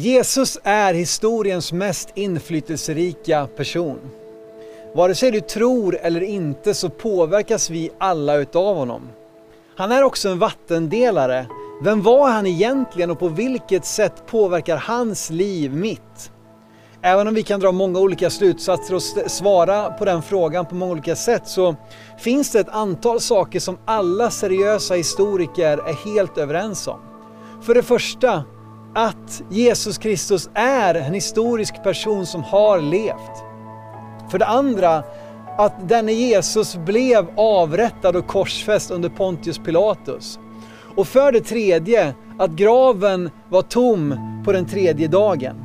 Jesus är historiens mest inflytelserika person. Vare sig du tror eller inte så påverkas vi alla utav honom. Han är också en vattendelare. Vem var han egentligen och på vilket sätt påverkar hans liv mitt? Även om vi kan dra många olika slutsatser och svara på den frågan på många olika sätt så finns det ett antal saker som alla seriösa historiker är helt överens om. För det första, att Jesus Kristus är en historisk person som har levt. För det andra, att denne Jesus blev avrättad och korsfäst under Pontius Pilatus. Och för det tredje, att graven var tom på den tredje dagen.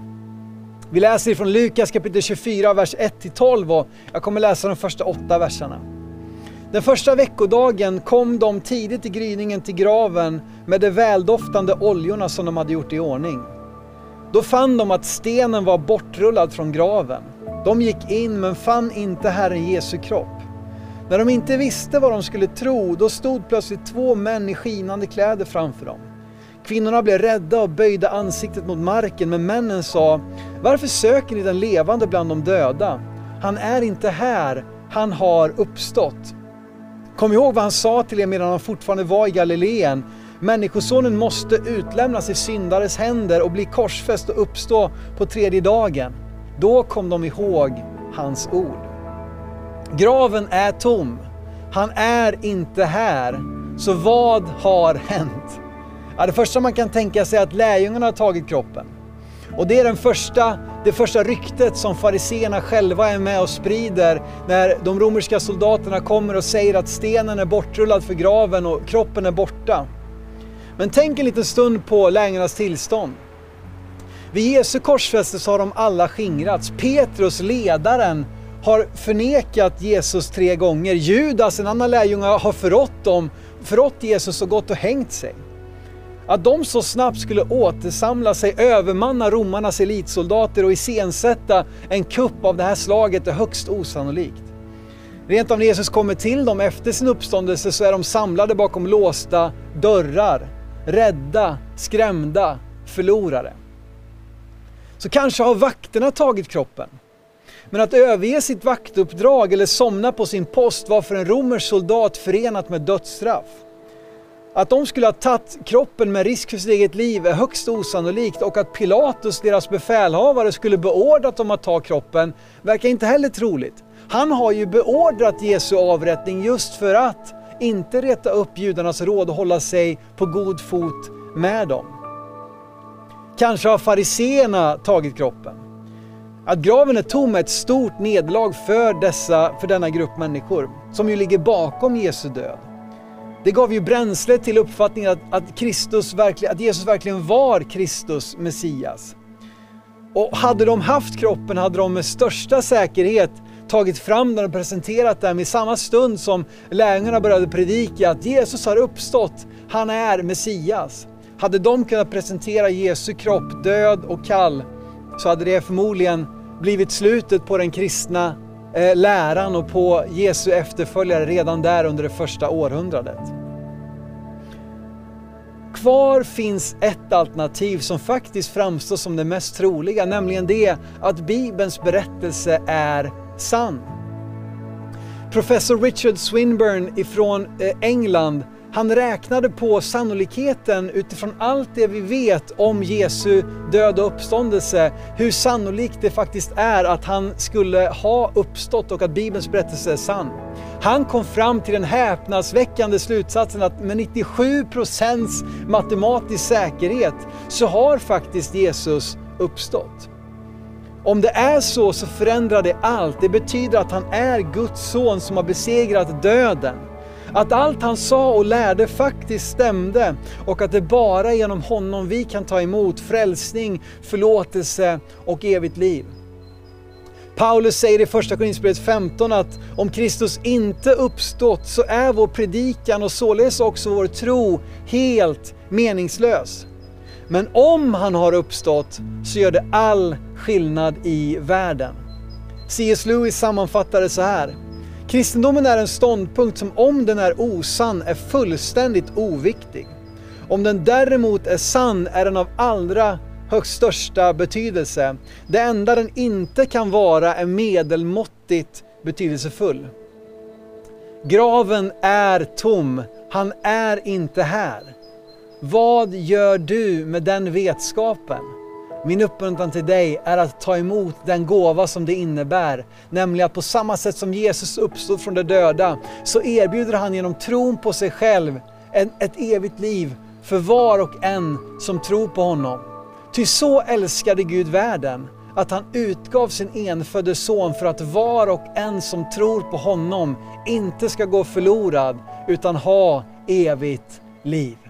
Vi läser ifrån Lukas kapitel 24, vers 1-12 och jag kommer läsa de första åtta verserna. Den första veckodagen kom de tidigt i gryningen till graven med de väldoftande oljorna som de hade gjort i ordning. Då fann de att stenen var bortrullad från graven. De gick in men fann inte Herren Jesu kropp. När de inte visste vad de skulle tro, då stod plötsligt två män i skinande kläder framför dem. Kvinnorna blev rädda och böjde ansiktet mot marken, men männen sa, varför söker ni den levande bland de döda? Han är inte här, han har uppstått. Kom ihåg vad han sa till er medan han fortfarande var i Galileen. Människosonen måste utlämnas i syndares händer och bli korsfäst och uppstå på tredje dagen. Då kom de ihåg hans ord. Graven är tom. Han är inte här. Så vad har hänt? Ja, det första man kan tänka sig är att lärjungarna har tagit kroppen. Och det är den första, det första ryktet som fariseerna själva är med och sprider när de romerska soldaterna kommer och säger att stenen är bortrullad för graven och kroppen är borta. Men tänk en liten stund på lärjungarnas tillstånd. Vid Jesu korsfästelse har de alla skingrats. Petrus, ledaren, har förnekat Jesus tre gånger. Judas, en annan lärjunge, har förrått, dem, förrått Jesus och gått och hängt sig. Att de så snabbt skulle återsamla sig, övermanna romarnas elitsoldater och iscensätta en kupp av det här slaget är högst osannolikt. Rent av när Jesus kommer till dem efter sin uppståndelse så är de samlade bakom låsta dörrar, rädda, skrämda, förlorare. Så kanske har vakterna tagit kroppen. Men att överge sitt vaktuppdrag eller somna på sin post var för en romersk soldat förenat med dödsstraff. Att de skulle ha tagit kroppen med risk för sitt eget liv är högst osannolikt och att Pilatus, deras befälhavare, skulle beordrat dem att ta kroppen verkar inte heller troligt. Han har ju beordrat Jesu avrättning just för att inte reta upp judarnas råd och hålla sig på god fot med dem. Kanske har fariseerna tagit kroppen. Att graven är tom är ett stort nederlag för, dessa, för denna grupp människor som ju ligger bakom Jesu död. Det gav ju bränsle till uppfattningen att, att, Kristus verkligen, att Jesus verkligen var Kristus, Messias. Och hade de haft kroppen hade de med största säkerhet tagit fram den och presenterat den i samma stund som lärjungarna började predika att Jesus har uppstått, han är Messias. Hade de kunnat presentera Jesu kropp död och kall så hade det förmodligen blivit slutet på den kristna Eh, läran och på Jesu efterföljare redan där under det första århundradet. Kvar finns ett alternativ som faktiskt framstår som det mest troliga, nämligen det att Bibelns berättelse är sann. Professor Richard Swinburne ifrån eh, England han räknade på sannolikheten utifrån allt det vi vet om Jesu död och uppståndelse, hur sannolikt det faktiskt är att han skulle ha uppstått och att Bibelns berättelse är sann. Han kom fram till den häpnadsväckande slutsatsen att med 97 procents matematisk säkerhet så har faktiskt Jesus uppstått. Om det är så så förändrar det allt. Det betyder att han är Guds son som har besegrat döden. Att allt han sa och lärde faktiskt stämde och att det bara är genom honom vi kan ta emot frälsning, förlåtelse och evigt liv. Paulus säger i första Korinthierbrevet 15 att om Kristus inte uppstått så är vår predikan och således också vår tro helt meningslös. Men om han har uppstått så gör det all skillnad i världen. C.S. Lewis sammanfattar det så här. Kristendomen är en ståndpunkt som om den är osann är fullständigt oviktig. Om den däremot är sann är den av allra högst största betydelse. Det enda den inte kan vara är medelmåttigt betydelsefull. Graven är tom, han är inte här. Vad gör du med den vetskapen? Min uppmuntran till dig är att ta emot den gåva som det innebär, nämligen att på samma sätt som Jesus uppstod från de döda så erbjuder han genom tron på sig själv ett evigt liv för var och en som tror på honom. Ty så älskade Gud världen att han utgav sin enfödde son för att var och en som tror på honom inte ska gå förlorad utan ha evigt liv.